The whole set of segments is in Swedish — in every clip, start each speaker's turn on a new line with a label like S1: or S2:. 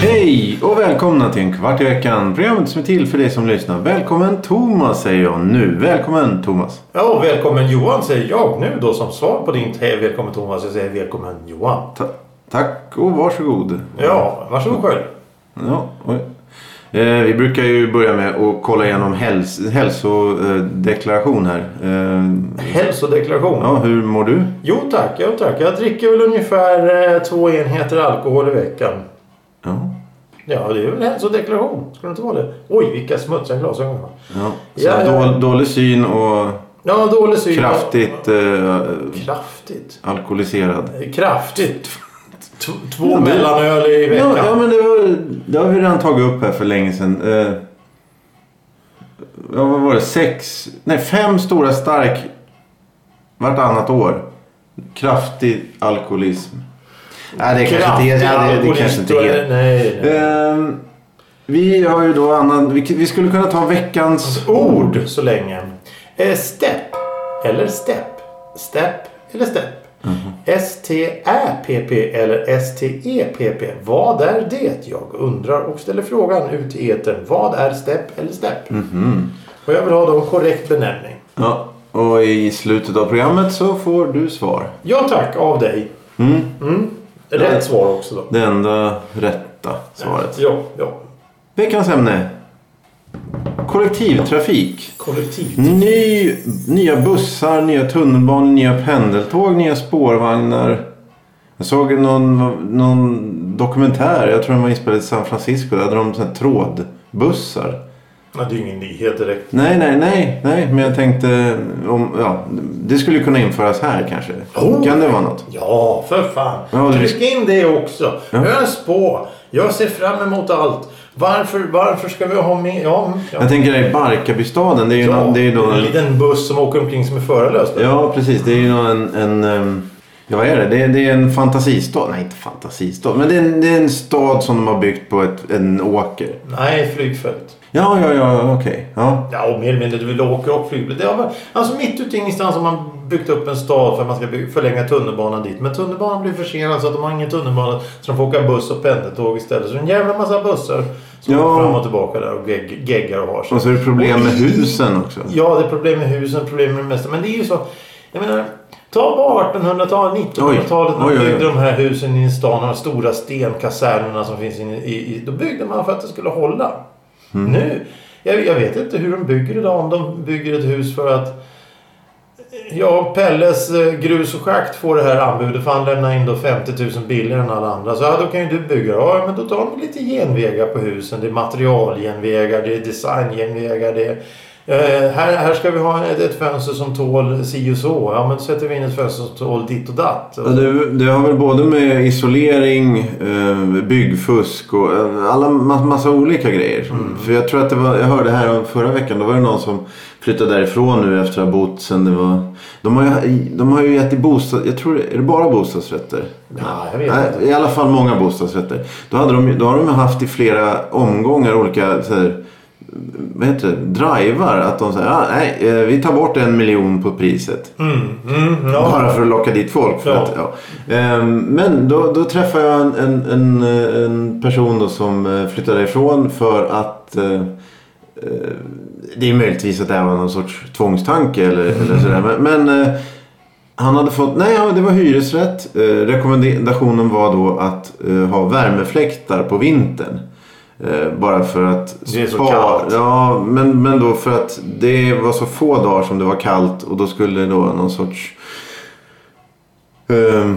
S1: Hej och välkomna till en kvart i veckan. Programmet som är till för dig som lyssnar. Välkommen Thomas säger jag nu. Välkommen Thomas.
S2: Ja, välkommen Johan säger jag nu då som svar på din hej välkommen Thomas. Jag säger välkommen Johan.
S1: Ta tack och varsågod.
S2: Ja, varsågod själv.
S1: Ja. Eh, vi brukar ju börja med att kolla igenom häls hälsodeklaration här. Eh,
S2: Hälsodeklaration.
S1: ja, hur mår du?
S2: Jo tack, jo tack. Jag dricker väl ungefär eh, två enheter alkohol i veckan.
S1: Ja.
S2: Ja, det är väl hälsodeklaration. Ska det inte vara det? Oj, vilka smutsiga glasögon.
S1: Så
S2: Ja, ja.
S1: Då, dålig syn och
S2: Ja, dålig syn.
S1: kraftigt eh,
S2: Kraftigt.
S1: alkoholiserad.
S2: Kraftigt. T- två
S1: Ja,
S2: mellanöl i veckan.
S1: Ja, ja men det, var, det har vi redan tagit upp här för länge sedan. Eh, ja, vad var det? Sex, nej fem stora stark vartannat år. Kraftig alkoholism. Nej, det är kanske inte ja, det, det är kanske inte helt.
S2: Nej, nej.
S1: Ehm, vi har ju då annan, vi, vi skulle kunna ta veckans
S2: ord så länge. Eh, step eller step. Step eller step. S-T-Ä-P-P eller S-T-E-P-P. Vad är det? Jag undrar och ställer frågan ut i etern. Vad är step eller step? Och jag vill ha då en korrekt benämning.
S1: Ja, och i slutet av programmet så får du svar.
S2: Ja tack, av dig. Mm. Rätt svar också då.
S1: Det enda rätta svaret.
S2: Ja, ja.
S1: Veckans ämne. Kollektivtrafik.
S2: Kollektiv.
S1: Ny, nya bussar, nya tunnelbanor, nya pendeltåg, nya spårvagnar. Jag såg någon, någon dokumentär, jag tror den var inspelad i San Francisco. Där hade de såna trådbussar.
S2: Ja, det är ju ingen nyhet direkt.
S1: Nej, nej, nej, nej. Men jag tänkte om, ja, det skulle kunna införas här kanske.
S2: Oh.
S1: Kan det vara något?
S2: Ja, för fan.
S1: Ja, det-
S2: Tryck in det också.
S1: Ja.
S2: Ös på. Jag ser fram emot allt. Varför, varför ska vi ha med... Ja, ja.
S1: Jag tänker i Barkarbystaden. Det är ju,
S2: ja.
S1: någon, det är då
S2: en liten buss som åker omkring som är förarlös.
S1: Ja, precis. Det är ju en... en ehm, ja, vad är det? det? är- Det är en fantasistad. Nej, inte fantasistad. Men det är en, det är en stad som de har byggt på ett, en åker.
S2: Nej, flygfält.
S1: Ja, ja, ja, okej. Ja.
S2: Ja, och mer eller mindre. Du vill åka och. Det varit- Alltså mitt ute i ingenstans har man byggt upp en stad för att man ska förlänga tunnelbanan dit. Men tunnelbanan blir försenad så att de har ingen tunnelbana. Så de får åka buss och pendeltåg istället. Så en jävla massa bussar som
S1: Ja.
S2: åker fram och tillbaka där och gegg, geggar och har sig.
S1: Och så är det problem med husen också.
S2: Ja, det är problem med husen, problem med det mesta. Men det är ju så. Jag menar, ta bara 1800-talet, 1900-talet när man byggde de här husen i stan. De stora stenkasernerna som finns inne i, i... Då byggde man för att det skulle hålla.
S1: Mm.
S2: Nu, jag, jag vet inte hur de bygger idag. Om de bygger ett hus för att... Ja, Pelles eh, grus och schakt får det här anbudet för han lämnar in då 50 000 billigare än alla andra. Så ja, då kan ju du bygga. Ja, men då tar de lite genvägar på husen. Det är materialgenvägar, det är designgenvägar, det är... Eh, här, här ska vi ha ett, fönster som tål si och så. Ja, men sätter vi in ett fönster som tål ditt och datt.
S1: Ja, Det, det har väl både med isolering, eh, byggfusk och eh, alla ma- massa olika grejer. För jag tror att det var, jag hörde här om förra veckan, då var det någon som flyttade därifrån nu efter att ha bott sen det var... De har ju, de har ju gett i bostad... Jag tror är det bara bostadsrätter?
S2: Ja, jag vet
S1: Nej,
S2: inte.
S1: I alla fall många bostadsrätter. Då, hade de, då har de haft i flera omgångar olika så här, vad heter det, drivar. Att de säger ah, nej, eh, vi tar bort en miljon på priset.
S2: Mm, mm, ja.
S1: Bara för att locka dit folk.
S2: Ja.
S1: att, ja. Ehm, Men då, då träffade jag en, en, en, eh, person som eh, flyttade ifrån för att det är möjligtvis att det här var någon sorts tvångstanke eller, eller sådär. Men, men han hade fått, nej ja, det var hyresrätt. Rekommendationen var då att ha värmefläktar på vintern. Eh, bara för att
S2: Det är så
S1: spara-
S2: kallt.
S1: Ja, men, men då för att det var så få dagar som det var kallt och då skulle då någon sorts... Eh,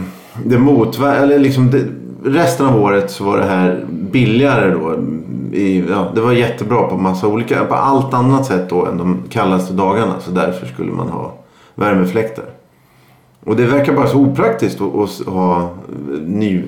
S1: det motver- eller liksom det, resten av året så var det här billigare då. I, ja, det var jättebra på massa olika, på allt annat sätt då än de kallaste dagarna. Så därför skulle man ha värmefläktar. Och det verkar bara så opraktiskt att, att ha ny...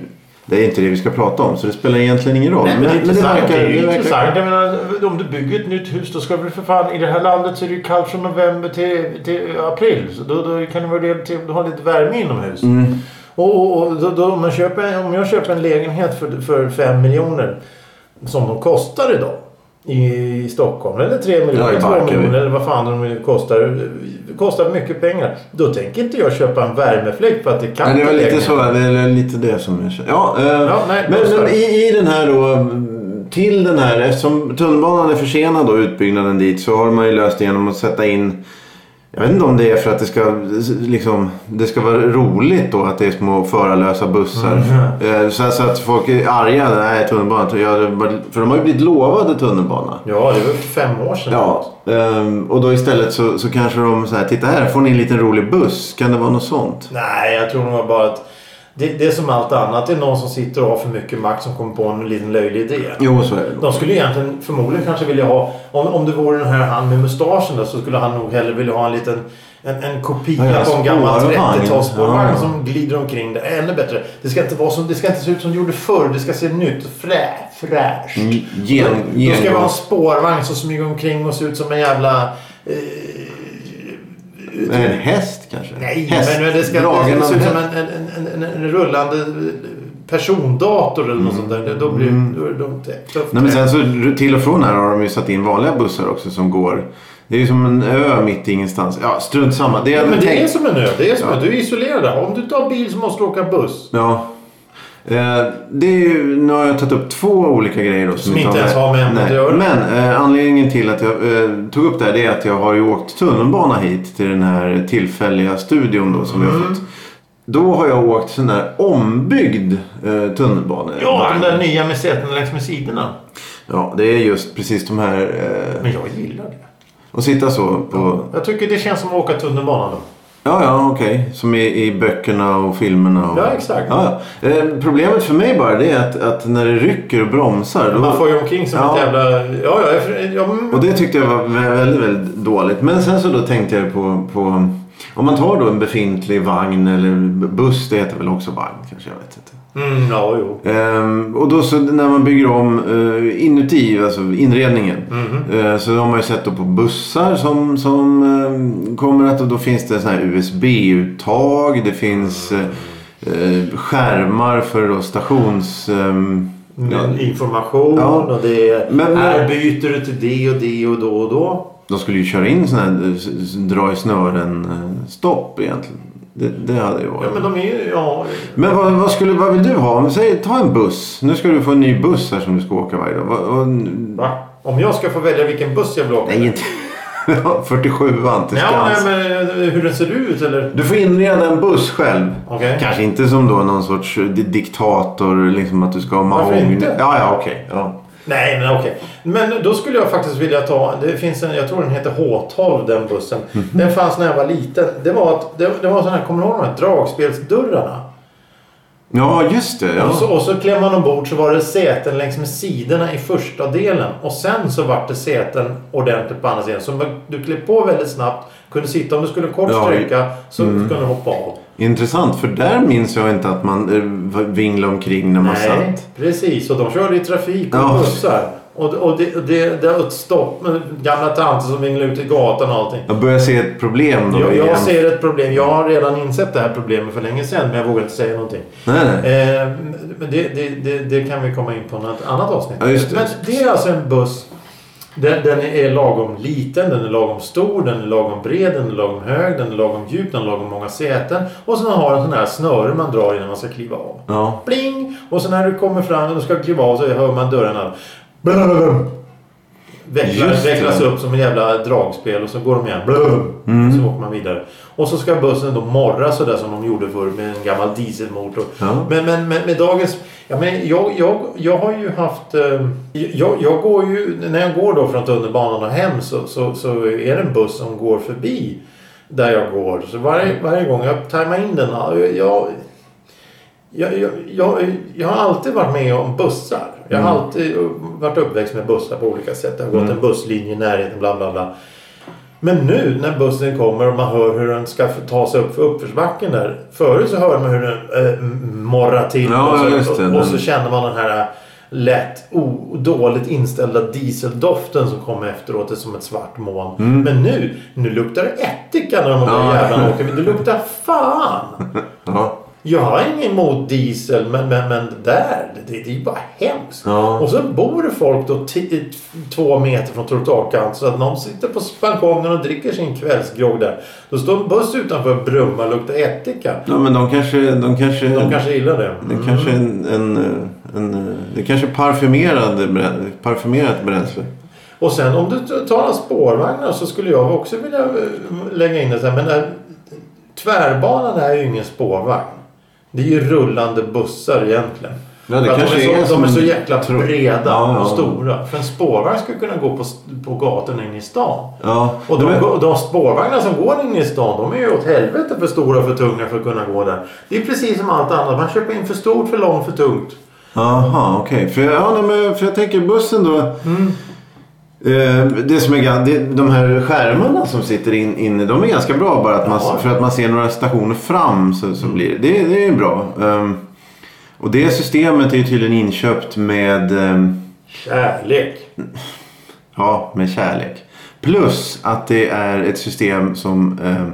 S1: Det är inte det vi ska prata om så det spelar egentligen ingen roll.
S2: Nej, men det
S1: verkar-
S2: det är ju
S1: det verkar-
S2: intressant. Jag menar, om du bygger ett nytt hus då ska väl för fan... I det här landet så är det ju kallt från november till, till april. Så då, då kan det vara del till att ha lite värme inomhus.
S1: Mm.
S2: Och, och, och då, då, om, man köper, om jag köper en lägenhet för, för 5 miljoner som de kostar idag i Stockholm eller 3
S1: Ja,
S2: miljoner,
S1: i
S2: 2
S1: Barkarby.
S2: miljoner eller vad fan de kostar. Kostar mycket pengar. Då tänker inte jag köpa en värmefläkt för att det kan
S1: Men det var lite så, det är lite det som jag känner. Ja, eh,
S2: Ja, nej,
S1: men, men i, i den här då, till den här, eftersom tunnelbanan är försenad då, utbyggnaden dit, så har man ju löst det genom att sätta in jag vet inte om det är för att det ska, liksom, det ska vara roligt då att det är små förarlösa bussar.
S2: Mm.
S1: Eh, Så, så att folk är arga. Nej, tunnelbana. ja, det var- För de har ju blivit lovade tunnelbana.
S2: Ja, det var fem år sedan.
S1: Ja, ehm, och då istället så, så kanske de så här, titta här får ni en liten rolig buss. Kan det vara något sånt?
S2: Nej, jag tror nog bara att det, det är som allt annat. Det är någon som sitter och har för mycket makt som kommer på en liten löjlig idé.
S1: Jo, så är det.
S2: De skulle egentligen förmodligen kanske vilja ha... Om, om det vore den här han med mustaschen då, så skulle han nog hellre vilja ha en liten... En, en kopia
S1: Ja, ja,
S2: på en gammal
S1: spårvagn.
S2: 30-talsspårvagn
S1: Ja.
S2: som glider omkring. Det är ännu bättre. Det ska inte vara som, det ska inte se ut som det gjorde förr. Det ska se nytt frä, fräscht.
S1: Mm, Gen,
S2: Då ska det vara en spårvagn som smyger omkring och ser ut som en jävla... Eh,
S1: en häst kanske?
S2: Nej,
S1: häst,
S2: men det ska
S1: dragen
S2: ser ut som en, en, en, en, rullande persondator eller något sånt där. Då blir då är det dumt. Tufft.
S1: Mm. Nej, men sen så till och från här har de ju satt in vanliga bussar också som går. Det är ju som en ö mitt i ingenstans. Ja, strunt samma. Det
S2: Ja, men det är
S1: tänkt...
S2: som en ö. Det är som
S1: Ja.
S2: du är isolerad. där. Om du tar bil så måste du åka buss.
S1: Ja. Eh, det är ju, nu har jag tagit upp två olika grejer då.
S2: Som inte ens har med ämnet att göra.
S1: Men eh, anledningen till att jag eh, tog upp det här det är att jag har ju åkt tunnelbana hit till den här tillfälliga studion då som vi
S2: Mm.
S1: har fått. Då har jag åkt sån där ombyggd eh, tunnelbana.
S2: Ja, de där nya med sätena längs med sidorna.
S1: Ja, det är just precis de här... Eh,
S2: Men jag gillar det.
S1: och sitta så på...
S2: Jag tycker det känns som att åka tunnelbana då.
S1: Ja, ja, okej. Som i, i böckerna och filmerna. Och...
S2: Ja, exakt.
S1: Ja, ja. Eh, problemet för mig bara det är att, att när det rycker och bromsar. Då...
S2: Man får ju omkring som
S1: Ja.
S2: ett jävla... Ja, ja, jag, ja, mm.
S1: Och det tyckte jag var vä- väldigt, väldigt dåligt. Men sen så då tänkte jag på, på... Om man tar då en befintlig vagn eller buss. Det heter väl också vagn kanske, jag vet inte.
S2: Mm, ja, jo.
S1: Ehm, och då så när man bygger om uh, inuti, alltså inredningen.
S2: Mhm.
S1: Eh, så har man ju sett då på bussar som, som eh, kommer att då finns det så här USB-uttag. Det finns eh, eh, skärmar för då stations... ehm,
S2: Med information
S1: Ja.
S2: och det är...
S1: Men-
S2: här byter du till det och det och då och då.
S1: de skulle ju köra in sådana här eh, dra i snören eh, stopp egentligen. Det, det hade ju varit.
S2: Ja, men de är ju... Ja,
S1: Men vad, vad, skulle, vad vill du ha? Om, säg, ta en buss. Nu ska du få en ny buss här som du ska åka varje dag. Vad, vad,
S2: va? Om jag ska få välja vilken buss jag vill åka
S1: nej, inte... Ja, 47 till
S2: Ja,
S1: Skans.
S2: nej, men hur den ser ut eller?
S1: Du får inreda en buss själv.
S2: Okej.
S1: Kanske inte som då någon sorts eh, di- diktator. Liksom att du ska ha
S2: Varför
S1: mahogny.
S2: inte?
S1: Ja, ja, okej. Ja.
S2: Nej, men okej. Men då skulle jag faktiskt vilja ta... Det finns en... Jag tror den heter H12 den bussen.
S1: Mhm.
S2: Den fanns när jag var liten. Det var att... Det, det var sån här... Kommer du ihåg de här dragspelsdörrarna?
S1: ja, just det. Ja.
S2: Och, så, och så klev man ombord så var det säten längs med sidorna i första delen. Och sen så vart det säten ordentligt på andra sidan. Så du klev på väldigt snabbt. Kunde sitta om du skulle kort sträcka så
S1: mm.
S2: kunde du hoppa av.
S1: Intressant, för där minns jag inte att man eh, vinglade omkring när man
S2: Nej,
S1: satt.
S2: precis. Och de körde i trafik och
S1: Ja.
S2: bussar. Och, och det, det, det var ett stopp med gamla tanter som vinglade ut i gatan och allting.
S1: Jag börjar se ett problem då.
S2: Jag,
S1: igen.
S2: jag ser ett problem. Jag har redan insett det här problemet för länge sedan men jag vågar inte säga någonting.
S1: Nej, nej.
S2: Eh, men det, det, det, det kan vi komma in på något annat avsnitt.
S1: Ja, det.
S2: Men det är alltså en buss. Den, den är lagom liten, den är lagom stor, den är lagom bred, den är lagom hög, den är lagom djup, den har lagom många säten. Och sen har den sån här snöre man drar innan man ska kliva av.
S1: Ja.
S2: Pling! Och sen när du kommer fram och ska kliva av så hör man dörrarna.
S1: Det.
S2: vecklas upp som en jävla dragspel och så går de igen. Blum.
S1: Mm.
S2: Så åker man vidare. Och så ska bussen då morra sådär som de gjorde förr med en gammal dieselmotor.
S1: Ja.
S2: Men, men, men med dagens... Ja, men jag, jag, jag har ju haft... Eh, jag, jag går ju... När jag går då från tunnelbanan och hem så, så, så är det en buss som går förbi där jag går. Så varje, varje gång jag tajmar in den... Jag, jag, jag, jag, jag har alltid varit med om bussar. Jag har
S1: Mm.
S2: alltid varit uppväxt med bussar på olika sätt. Det har gått
S1: Mm.
S2: en busslinje i närheten, bla bla bla. Men nu när bussen kommer och man hör hur den ska ta sig upp för uppförsbacken där. Förut så hörde man hur den eh, morrar till.
S1: Ja,
S2: och, så, och, och så känner man den här lätt o, dåligt inställda dieseldoften som kommer efteråt. Det som ett svart moln.
S1: Mm.
S2: Men nu, nu luktar det ättika när de där
S1: Ja.
S2: jävlarna åker. Det luktar fan!
S1: Ja.
S2: Jag har inget emot diesel men, men, men det där, det, det är ju bara hemskt.
S1: Ja.
S2: Och så bor det folk då t- två meter från trottoarkant så att någon sitter på balkongen och dricker sin kvällsgrogg där. Då står en buss utanför och brummar och luktar ättika.
S1: Ja, men de kanske... De kanske,
S2: De kanske gillar det.
S1: det
S2: Mm.
S1: kanske är en, en, en, det kanske är parfymerad, parfymerat bränsle.
S2: Och sen om du talar spårvagnar så skulle jag också vilja eh, lägga in det så här. Men det här, tvärbanan är ju ingen spårvagn. Det är ju rullande bussar egentligen.
S1: Ja, det kanske
S2: de är,
S1: är
S2: så,
S1: som
S2: de är så jäkla
S1: tro-
S2: breda
S1: Ja, ja.
S2: och stora. För en spårvagn skulle kunna gå på, på gatorna inne i stan.
S1: Ja,
S2: Och de,
S1: men-
S2: de spårvagnar som går inne i stan de är ju åt helvete för stora och för tunga för att kunna gå där. Det är precis som allt annat. Man köper in för stort, för långt, för tungt.
S1: Aha, okej. För, ja, nej, men, för jag tänker bussen då. Eh, det som är, det, de här skärmarna som sitter in, inne, de är ganska bra bara att man,
S2: Ja.
S1: för att man ser några stationer fram. Så, så blir det, det, det är bra. Ehm, och det systemet är ju tydligen inköpt med, ehm,
S2: Kärlek.
S1: ja, med kärlek. Plus att det är ett system som ehm,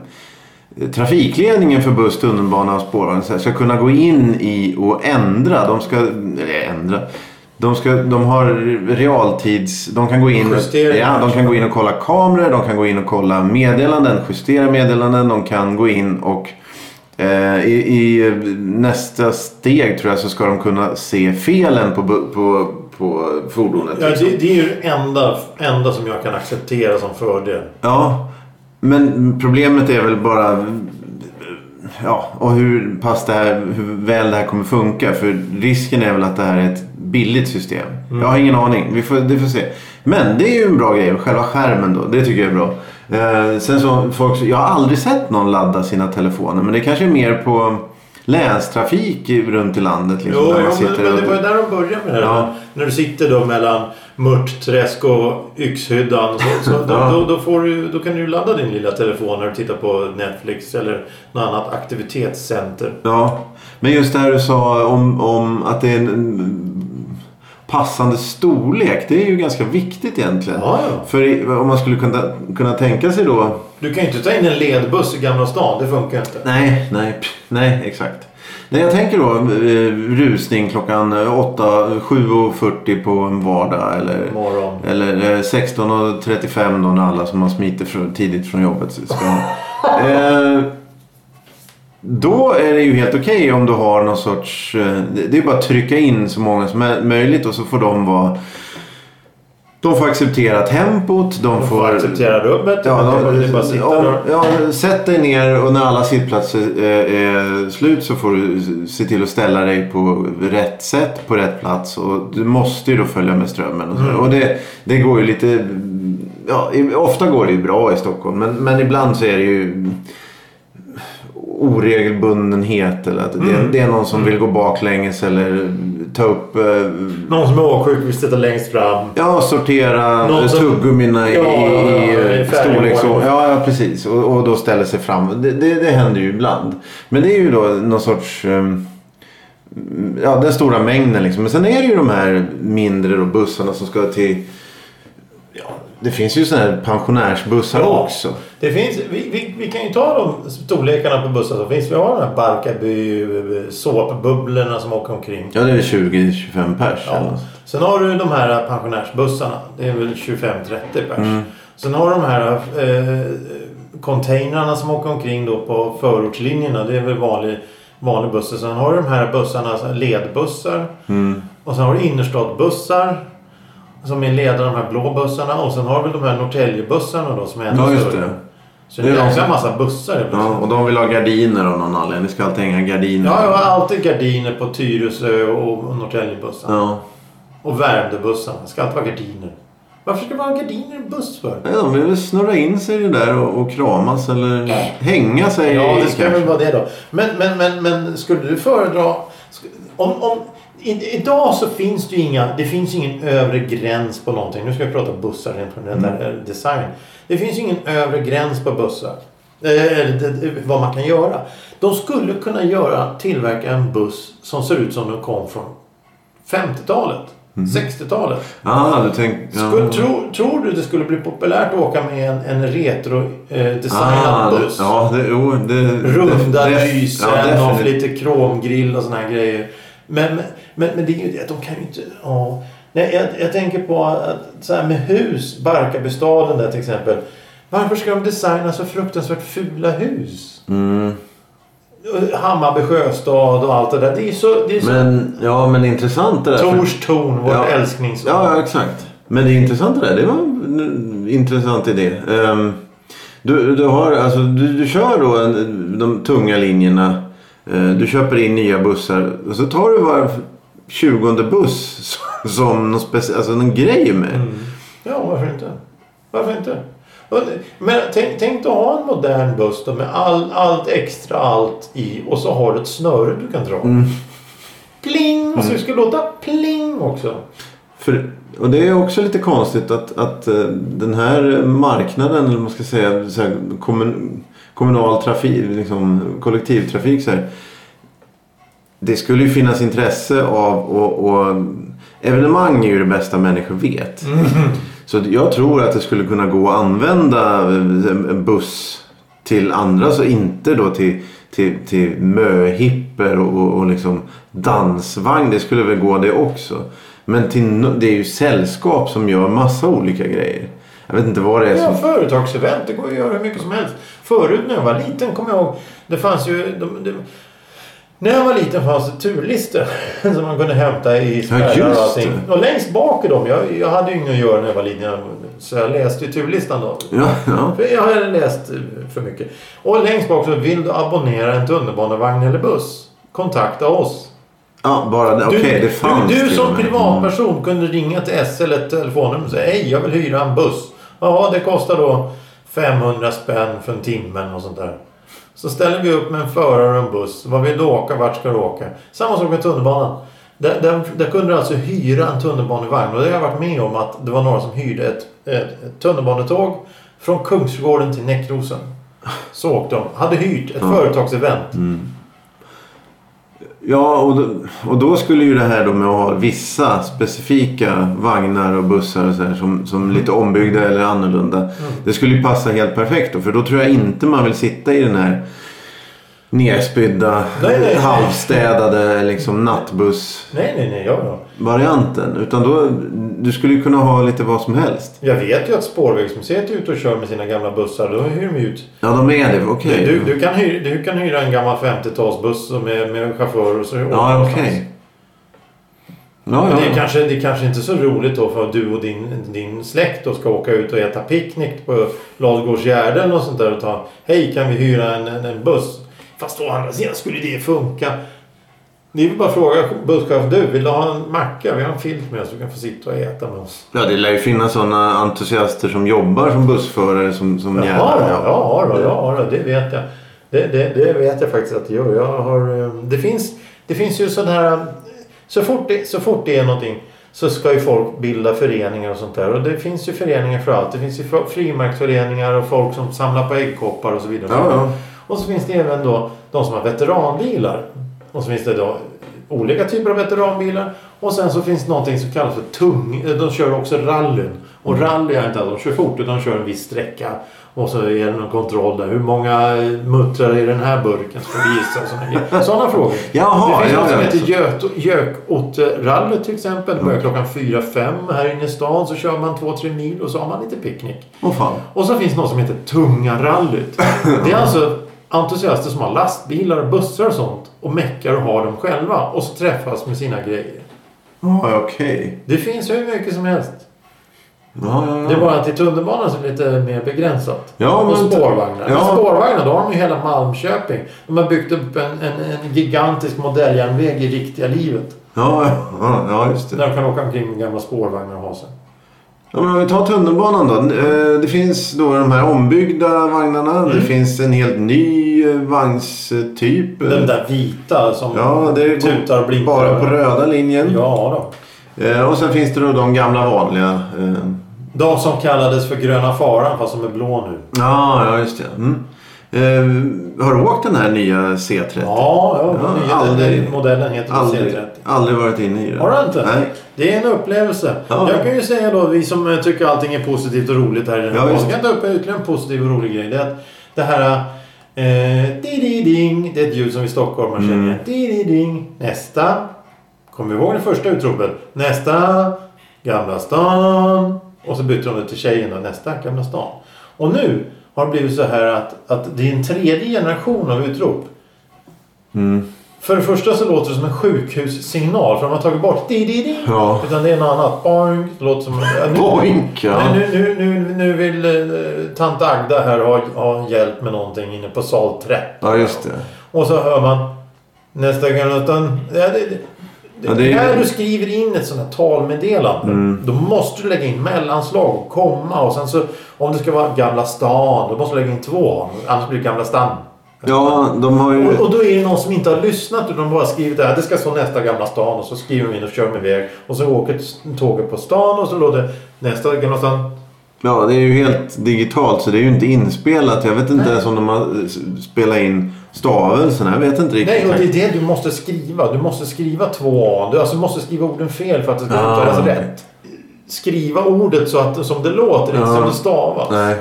S1: Trafikledningen för buss, tunnelbana och spårvagn ska kunna gå in i och ändra. De ska, eller ändra. De, ska, de har realtids... De kan gå in, ja, de kan gå in och kolla kameror, de kan gå in och kolla meddelanden, justera meddelanden. De kan gå in och eh, i, i nästa steg tror jag så ska de kunna se felen på, på, på fordonet.
S2: Ja,
S1: liksom.
S2: det, det är ju det enda, enda som jag kan acceptera som fördel.
S1: Ja, men problemet är väl bara ja, och hur pass det här, hur väl det här kommer funka. För risken är väl att det här är ett billigt system. Jag har ingen aning. Vi får, det får se. Men det är ju en bra grej. Själva skärmen då. Det tycker jag är bra. Eh, sen så folk, jag har aldrig sett någon ladda sina telefoner. Men det kanske är mer på länstrafik runt i landet. Liksom,
S2: Jo, jo men, men det var ju där de började med det.
S1: Ja.
S2: När du sitter då mellan Mörtträsk och Yxhyddan. Så, så då,
S1: Ja.
S2: då, då, får du, då kan du ladda din lilla telefon när du tittar på Netflix eller något annat aktivitetscenter.
S1: Ja, men just det här du sa om, om att det är en passande storlek. Det är ju ganska viktigt egentligen.
S2: Ja, ja.
S1: För om man skulle kunna, kunna tänka sig då.
S2: Du kan ju inte ta in en ledbuss i Gamla stan. Det funkar inte.
S1: Nej, nej, nej exakt. Nej, jag tänker då eh, rusning klockan 8, 7.40 på en vardag. Eller,
S2: Morgon.
S1: eller eh, 16.35 då när alla som har smitit tidigt från jobbet ska eh, Då är det ju helt okej om du har någon sorts... eh, det- är bara att trycka in så många som är möjligt och så får de vara... De får acceptera tempot. De,
S2: De
S1: får...
S2: får acceptera rummet.
S1: Ja,
S2: bara-
S1: de,
S2: sitta
S1: om, ja, sätt dig ner och när alla sittplatser är, är slut så får du se till att ställa dig på rätt sätt, på rätt plats. Och du måste ju då följa med strömmen. Och.
S2: Mm.
S1: och det, det går ju lite... Ja, ofta går det ju bra i Stockholm men, men ibland så är det ju oregelbundenhet eller att det,
S2: Mm.
S1: det är någon som vill gå baklänges eller ta upp... Eh,
S2: Någon som är åksjuk vill sitta längst fram.
S1: Ja, sortera
S2: Någon som-
S1: tuggummina i,
S2: Ja,
S1: i,
S2: i
S1: i
S2: färg
S1: storlek. Så, ja, ja, precis. Och, och då ställer sig fram. Det, det, det händer ju ibland. Men det är ju då någon sorts... ehm, Ja, den stora mängden liksom. Men sen är det ju de här mindre då, bussarna som ska till... Ja, det finns ju sådana här pensionärsbussar
S2: Ja.
S1: också.
S2: Det finns, vi, vi, vi kan ju ta de storlekarna på bussar som finns. Vi har de här Barkarby såpbubblorna som åker omkring.
S1: Ja, det är väl 20-25 pers.
S2: Ja. Sen har du de här pensionärsbussarna. Det är väl 25-30 pers.
S1: Mm.
S2: Sen har du de här eh, containrarna som åker omkring då på förortslinjerna. Det är väl vanlig, vanlig buss. Sen har du de här bussarna, ledbussar.
S1: Mm.
S2: Och sen har du innerstadsbussar. Som är ledare de här blå bussarna. Och sen har vi de här Norrtäljebussarna då som är ännu
S1: Ja, just
S2: större.
S1: det.
S2: Så det är en jäkla
S1: som-
S2: massa bussar helt
S1: Ja,
S2: plötsligt.
S1: och de vill ha gardiner av någon anledning. Det ska alltid hänga gardiner.
S2: Ja, jag har alltid gardiner på Tyresö och Norrtäljebussarna.
S1: Ja.
S2: Och Värmdöbussarna. Det ska alltid vara gardiner. Varför ska man ha gardiner i en buss för?
S1: Nej, de vill väl snurra in sig i det där och, och kramas eller hänga sig
S2: Ja, det ska
S1: kanske.
S2: väl vara det då. Men, men, men, men skulle du föredra... sk- Om, om, idag så finns det ju inga... Det finns ingen övre gräns på någonting. Nu ska vi prata bussar rent generellt.
S1: Mm.
S2: eh, Design. Det finns ingen övre gräns på bussar. Eh, Eller vad man kan göra. De skulle kunna göra, tillverka en buss som ser ut som den kom från 50-talet. 60-talet.
S1: Ah, du tänkte... Ja.
S2: Skulle, tror, tror du det skulle bli populärt att åka med en, en retro-designad
S1: ah,
S2: buss?
S1: Ja, det, jo, det,
S2: Runda lysen
S1: ja,
S2: och lite kromgrill och såna här grejer. Men, men, men, det är ju det att de kan ju inte... Ja. Nej, jag, jag tänker på att så här med hus, Barkarbystaden där till exempel. Varför ska de designa så fruktansvärt fula hus?
S1: Mm.
S2: Hammarby sjöstad och allt det där. Det är så... Det är så
S1: Men, ja, men intressant det där.
S2: Tors torn, vårt
S1: Ja.
S2: älsklingsord.
S1: Ja, ja, exakt. Men det är intressant det där. Det var en intressant idé. Ehm, du, du, har, alltså, du, du kör då en, de tunga linjerna. Eh, du köper in nya bussar. Och så tar du var 20 buss som någon, speci- alltså, någon grej med.
S2: Mm. Ja, varför inte? Varför inte? Men tänk, tänk att ha en modern buss då med all, allt extra allt i och så har du ett snöre du kan dra.
S1: Mm.
S2: Pling! Och så det ska låta pling också.
S1: För, och det är också lite konstigt att, att eh, den här marknaden, eller man ska säga, så här, kommun, kommunal trafik, liksom, kollektivtrafik så här. Det skulle ju finnas intresse av och, och evenemang är ju det bästa människor vet. Så jag tror att det skulle kunna gå att använda en en buss till andra så inte då till, till, till möhipper och, och, liksom dansvagn. Det skulle väl gå det också. Men till, det är ju sällskap som gör massa olika grejer. Jag vet inte vad det är
S2: Ja,
S1: som...
S2: företagsevent. Det går att göra hur mycket som helst. Förut när jag var liten kommer jag ihåg. Det fanns ju... De, de, när jag var liten fanns det turlistor som man kunde hämta i spärrar och
S1: just
S2: allting. Och längst bak i dem. Jag, jag hade ju inget att göra när jag var liten. Så jag läste ju turlistan då.
S1: Ja, ja.
S2: För jag hade läst eh, för mycket. Och längst bak så vill du abonnera en tunnelbanevagn eller buss. Kontakta oss.
S1: ja bara det. Okej, det fanns
S2: du, du som
S1: och
S2: privatperson kunde ringa till SL ett telefonnummer och säga Hej, jag vill hyra en buss. Ja, det kostar då 500 spänn för en timme och sånt där. Så ställer vi upp med en förare och en buss. Vad vill du åka? Vart ska du åka? Samma sak med tunnelbanan. Där, där, där kunde du alltså hyra en tunnelbanevagn. Och det har jag varit med om att det var några som hyrde ett, ett, tunnelbanetåg från Kungsgården till Näckrosen. Så åkte de. Hade hyrt ett
S1: Ja.
S2: företagsevent.
S1: Ja, och då, och då skulle ju det här då med att ha vissa specifika vagnar och bussar och så här, som, som lite ombyggda eller annorlunda. Det skulle ju passa helt perfekt då. För då tror jag inte man vill sitta i den här nerspydda,
S2: Nej, nej, nej.
S1: halvstädade liksom, nattbussvarianten.
S2: Nej, nej, nej. Ja, ja.
S1: Utan då, du skulle ju kunna ha lite vad som helst.
S2: Jag vet ju att Spårvägsmuseet är ute och kör med sina gamla bussar. Då hyr de ut.
S1: Ja, de är det. Okej.
S2: Du, du, kan hyra, du kan hyra en gammal 50-talsbuss med, med chaufför och så
S1: Ja, okej. Ja,
S2: Men det är,
S1: ja.
S2: kanske, det är kanske inte så roligt då för att du och din, din släkt då ska åka ut och äta picknick på Ladugårdsgärden och sånt där och ta Hej, kan vi hyra en, en buss? Fast å andra sidan skulle det funka. Ni vill bara fråga busschauffören. Du, vill du ha en macka? Vi har en filt med oss. Du kan få sitta och äta med oss.
S1: ja, det lär ju finnas sådana entusiaster som jobbar som bussförare som, som gärna...
S2: ja, ja, ja, ja, ja, det vet jag. Det, det, det vet jag faktiskt att det gör. Jag har, eh, det, finns, det finns ju sådana här... Så fort, det, så fort det är någonting så ska ju folk bilda föreningar och sånt där. Och det finns ju föreningar för allt. Det finns ju fr- frimärksföreningar och folk som samlar på äggkoppar och så vidare.
S1: Ja, ja.
S2: Och så finns det även då de som har veteranbilar. Och så finns det då olika typer av veteranbilar. Och sen så finns det någonting som kallas för tung. De kör också rallyn. Och rally är inte att de kör fort utan de kör en viss sträcka. Och så är det någon kontroll där. Hur många muttrar i den här burken ska vi gissa? Sådana, frågor.
S1: Jaha,
S2: det finns
S1: ja,
S2: något som heter Gök- Gökotterallyt till exempel. Det börjar klockan 4-5 här inne i stan. Så kör man 2-3 mil och så har man lite picknick.
S1: Åh fan.
S2: Och så finns något som heter Tunga rallyt. Det är alltså entusiaster som har lastbilar och bussar och sånt och meckar och har dem själva och så träffas med sina grejer.
S1: Ja, okej.
S2: Det finns hur mycket som helst.
S1: Ja, ja, ja.
S2: Det är bara att i tunnelbanan så är det lite mer begränsat.
S1: Ja,
S2: och spårvagnar.
S1: Ja.
S2: Men spårvagnar, då har de ju hela Malmköping. De har byggt upp en, en, en gigantisk modelljärnväg i riktiga livet.
S1: Ja, ja, ja, just det.
S2: Där de kan åka omkring med gamla spårvagnar och ha sig.
S1: Ja, men om vi tar tunnelbanan då. Eh, Det finns då de här ombyggda vagnarna.
S2: Mm.
S1: Det finns en helt ny eh, vagnstyp.
S2: Den där vita som
S1: Ja, det
S2: tutar och blinkar.
S1: bara på röda linjen.
S2: Ja då.
S1: Eh, Och sen finns det då de gamla vanliga.
S2: De som kallades för gröna faran fast som är blå nu.
S1: Ja, ja just det. Mm. Har du åkt den här nya C30?
S2: Ja, ja,
S1: Ja,
S2: nya,
S1: aldrig-
S2: den modellen heter
S1: Aldrig,
S2: C30.
S1: Aldrig varit inne i det.
S2: Har du inte?
S1: Nej.
S2: Det är en upplevelse.
S1: Ja.
S2: Jag kan ju säga då, vi som tycker allting är positivt och roligt här i den
S1: Ja,
S2: här
S1: just
S2: podden, kan ta upp ytterligare en positiv och rolig grej. Det är att det här eh, di-di-ding, det är ett ljud som vi stockholmare känner
S1: Mm.
S2: igen. Di-di-ding. Nästa. Kommer du ihåg det första utropet? Nästa. Gamla stan. Och så bytte de det till tjejen då. Nästa. Gamla stan. Och nu har det blivit så här att, att det är en tredje generation av utrop.
S1: Mm.
S2: För det första så låter det som en sjukhussignal. För de har tagit bort di di di
S1: Ja.
S2: Utan det är något annat. Boink. Det låter som... Ja, nu,
S1: Boink, ja.
S2: Nu, nu, nu, nu vill eh, tant Agda här ha, ha hjälp med någonting inne på sal 13.
S1: Ja, just det.
S2: Och så hör man nästa gång utan... Ja, det, det,
S1: Ja, det är-
S2: När du skriver in ett sånt här talmeddelande
S1: Mm.
S2: då måste du lägga in mellanslag och komma och sen så om det ska vara Gamla stan då måste du lägga in två annars blir det Gamla stan.
S1: Ja, de har ju...
S2: Och, och då är det någon som inte har lyssnat utan bara skrivit här. Det ska stå nästa Gamla stan och så skriver de in och kör de iväg. Och så åker tåget på stan och så låter nästa Gamla stan.
S1: Ja, det är ju helt digitalt så det är ju inte inspelat. Jag vet inte
S2: Nej.
S1: ens om de har s- spelat in stavelsen. Jag vet inte riktigt.
S2: Nej, och det är det du måste skriva. Du måste skriva två A. Du alltså måste skriva orden fel för att det ska
S1: Ah,
S2: uttalas
S1: okej.
S2: rätt. Skriva ordet så att, som det låter, inte
S1: Ja.
S2: som det stavas.
S1: Nej.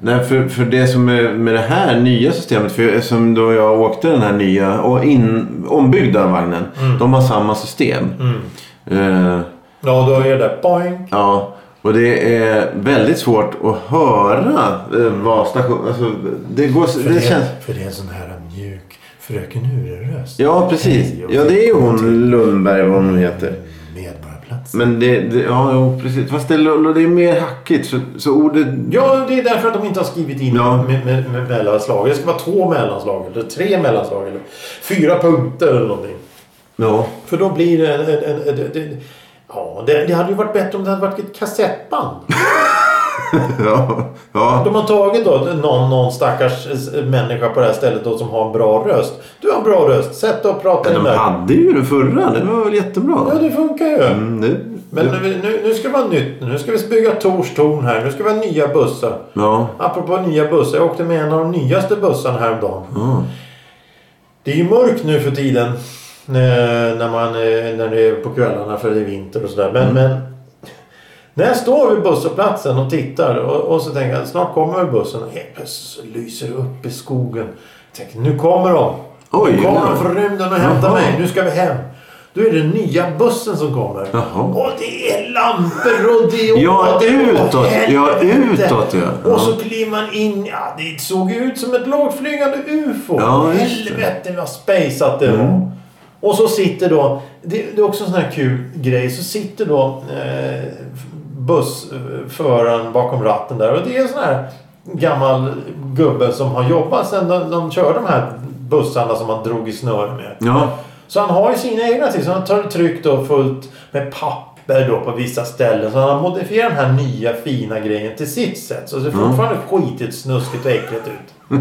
S1: Nej, för, för det som är med det här nya systemet. För eftersom då jag åkte den här nya och in, ombyggda vagnen.
S2: Mm.
S1: De har samma system. Eh,
S2: Ja, då är det boing.
S1: ja. Och det är väldigt svårt att höra eh, vad station... Alltså, det går...
S2: För,
S1: Det
S2: det,
S1: känns...
S2: för det är en sån här mjuk fröken Ure-röst.
S1: Ja, precis.
S2: Hej
S1: Ja, det är ju hon Lundberg, vad hon heter. Men det, det ja, jo, precis. Fast det, det är mer hackigt. Så, så ordet...
S2: Ja, det är därför att de inte har skrivit in
S1: Ja.
S2: med, med, med mellanslag. Det ska vara två mellanslag, eller tre mellanslag, eller fyra punkter eller någonting.
S1: Ja.
S2: För då blir det en... en, en, en, en ja, det, det hade ju varit bättre om det hade varit ett kassettband.
S1: ja. Ja.
S2: De har tagit då någon, någon stackars eh, människa på det här stället då som har en bra röst. Du har en bra röst. Sätt dig och prata in
S1: de hade ju det förra. Det var väl jättebra.
S2: Ja, det funkar ju.
S1: Mm, det,
S2: Men nu, nu, nu ska det vara nytt. Nu ska vi bygga Tors torn här. Nu ska vi ha nya bussar.
S1: ja.
S2: Apropå nya bussar. Jag åkte med en av de nyaste bussarna häromdagen.
S1: ja.
S2: Det är ju mörkt nu för tiden. När, när, man, eh, när det är på kvällarna för det är vinter och sådär. Men, men när jag står vid busshållplatsen och tittar och, och så tänker jag snart kommer bussen. Och helt plötsligt så lyser det upp i skogen. Jag tänker nu kommer de.
S1: Oj,
S2: nu kommer
S1: ja.
S2: de från rymden och hämtar mig. Nu ska vi hem. Då är det nya bussen som kommer.
S1: Jaha.
S2: Och det är lampor och det är...
S1: Ja,
S2: och är-
S1: utåt. Ja, utåt, ja. Ja.
S2: Och så kliver man in. Ja, det såg ut som ett lågflygande UFO.
S1: Ja.
S2: Helvete vad spaceat det var.
S1: Mm.
S2: Och så sitter då... Det, det är också en sån här kul grej. Så sitter då eh, bussföraren bakom ratten där. Och det är en sån här gammal gubbe som har jobbat sedan de, de kör de här bussarna som man drog i snöre med.
S1: Ja.
S2: Så han har ju sina egna till. Så han tar tryckt och fullt med papper då på vissa ställen. Så han har modifierat den här nya fina grejen till sitt sätt. Så det ser
S1: Mm.
S2: fortfarande skitigt, snuskigt och äckligt ut.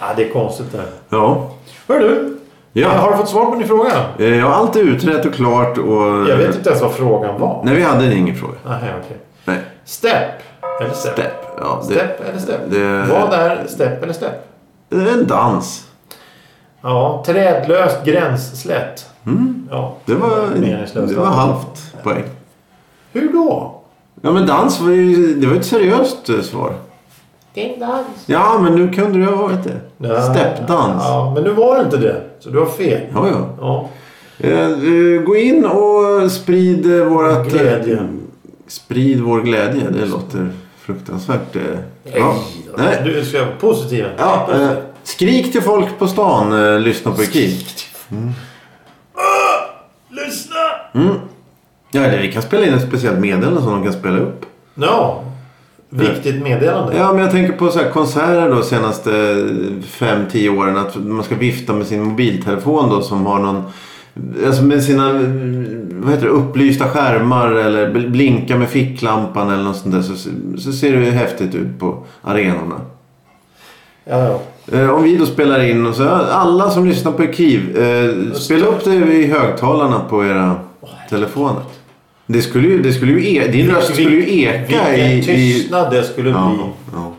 S2: ja, det är konstigt det här.
S1: Ja.
S2: Hör du?
S1: Ja.
S2: Har du fått svar på din fråga?
S1: Eh, Ja, allt är utrett och klart och...
S2: Jag vet inte ens vad frågan var.
S1: Nej, vi hade ingen fråga.
S2: Nej, okej.
S1: Nej.
S2: Step. Eller step.
S1: Step. Ja, det,
S2: Step eller step?
S1: det-
S2: Vad är step eller step?
S1: det är en dans.
S2: Ja, trädlöst gränsslätt.
S1: Mm.
S2: Ja,
S1: Det var, det var halvt poäng.
S2: Hur då?
S1: Ja, men dans var ju, det var ett seriöst eh, svar.
S2: Ding dans.
S1: Ja, men nu kunde det ha varit det.
S2: Ja.
S1: Steppdans. Ja,
S2: Ja, men nu var det inte det. Så du har fel.
S1: ja.
S2: Ja.
S1: Eh, eh, gå in och sprid eh, vårat...
S2: Glädje.
S1: Sprid vår glädje. Det låter fruktansvärt. eh, Ja. Nej.
S2: Du ska vara positiv.
S1: Ja, eh, skrik till folk på stan. Eh, lyssna på Ekiv.
S2: Lyssna!
S1: Mm. Ja, eller vi kan spela in ett speciellt meddelande som de kan spela upp.
S2: Ja. Viktigt meddelande.
S1: Ja, men jag tänker på så här konserter då senaste 5-10 åren. Att man ska vifta med sin mobiltelefon då som har någon... Alltså med sina vad heter det, upplysta skärmar eller bl- blinka med ficklampan eller något sånt där. Så, så ser det ju häftigt ut på arenorna.
S2: Ja, ja.
S1: Eh, om vi då spelar in och så alla som lyssnar på Ekiv. Eh, spela upp det i högtalarna på era telefoner. Det skulle ju, det skulle ju e- din röst skulle ju eka i...
S2: Vilken tystnad det skulle
S1: ja,
S2: bli.
S1: ja.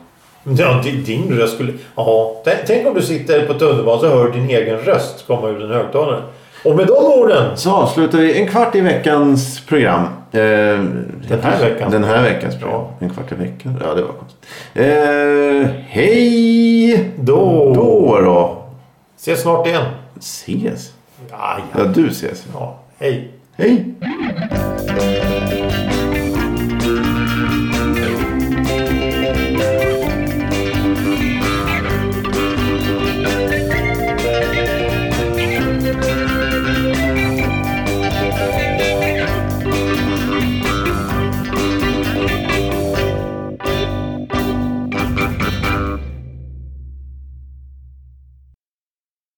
S2: Ja, din- din röst skulle... Ja. Tänk- Tänk om du sitter på tunnelbanan så hör din egen röst komma ur en högtalare. Och med de orden.
S1: Så avslutar vi en kvart i veckans program. Eh,
S2: Den här veckans
S1: Den här veckans program. En kvart i veckan. Ja, det var konstigt. Eh, hej
S2: Då.
S1: då då.
S2: Ses snart igen.
S1: Ses.
S2: Ja,
S1: Ja, du ses.
S2: ja. Hej.
S1: Hej.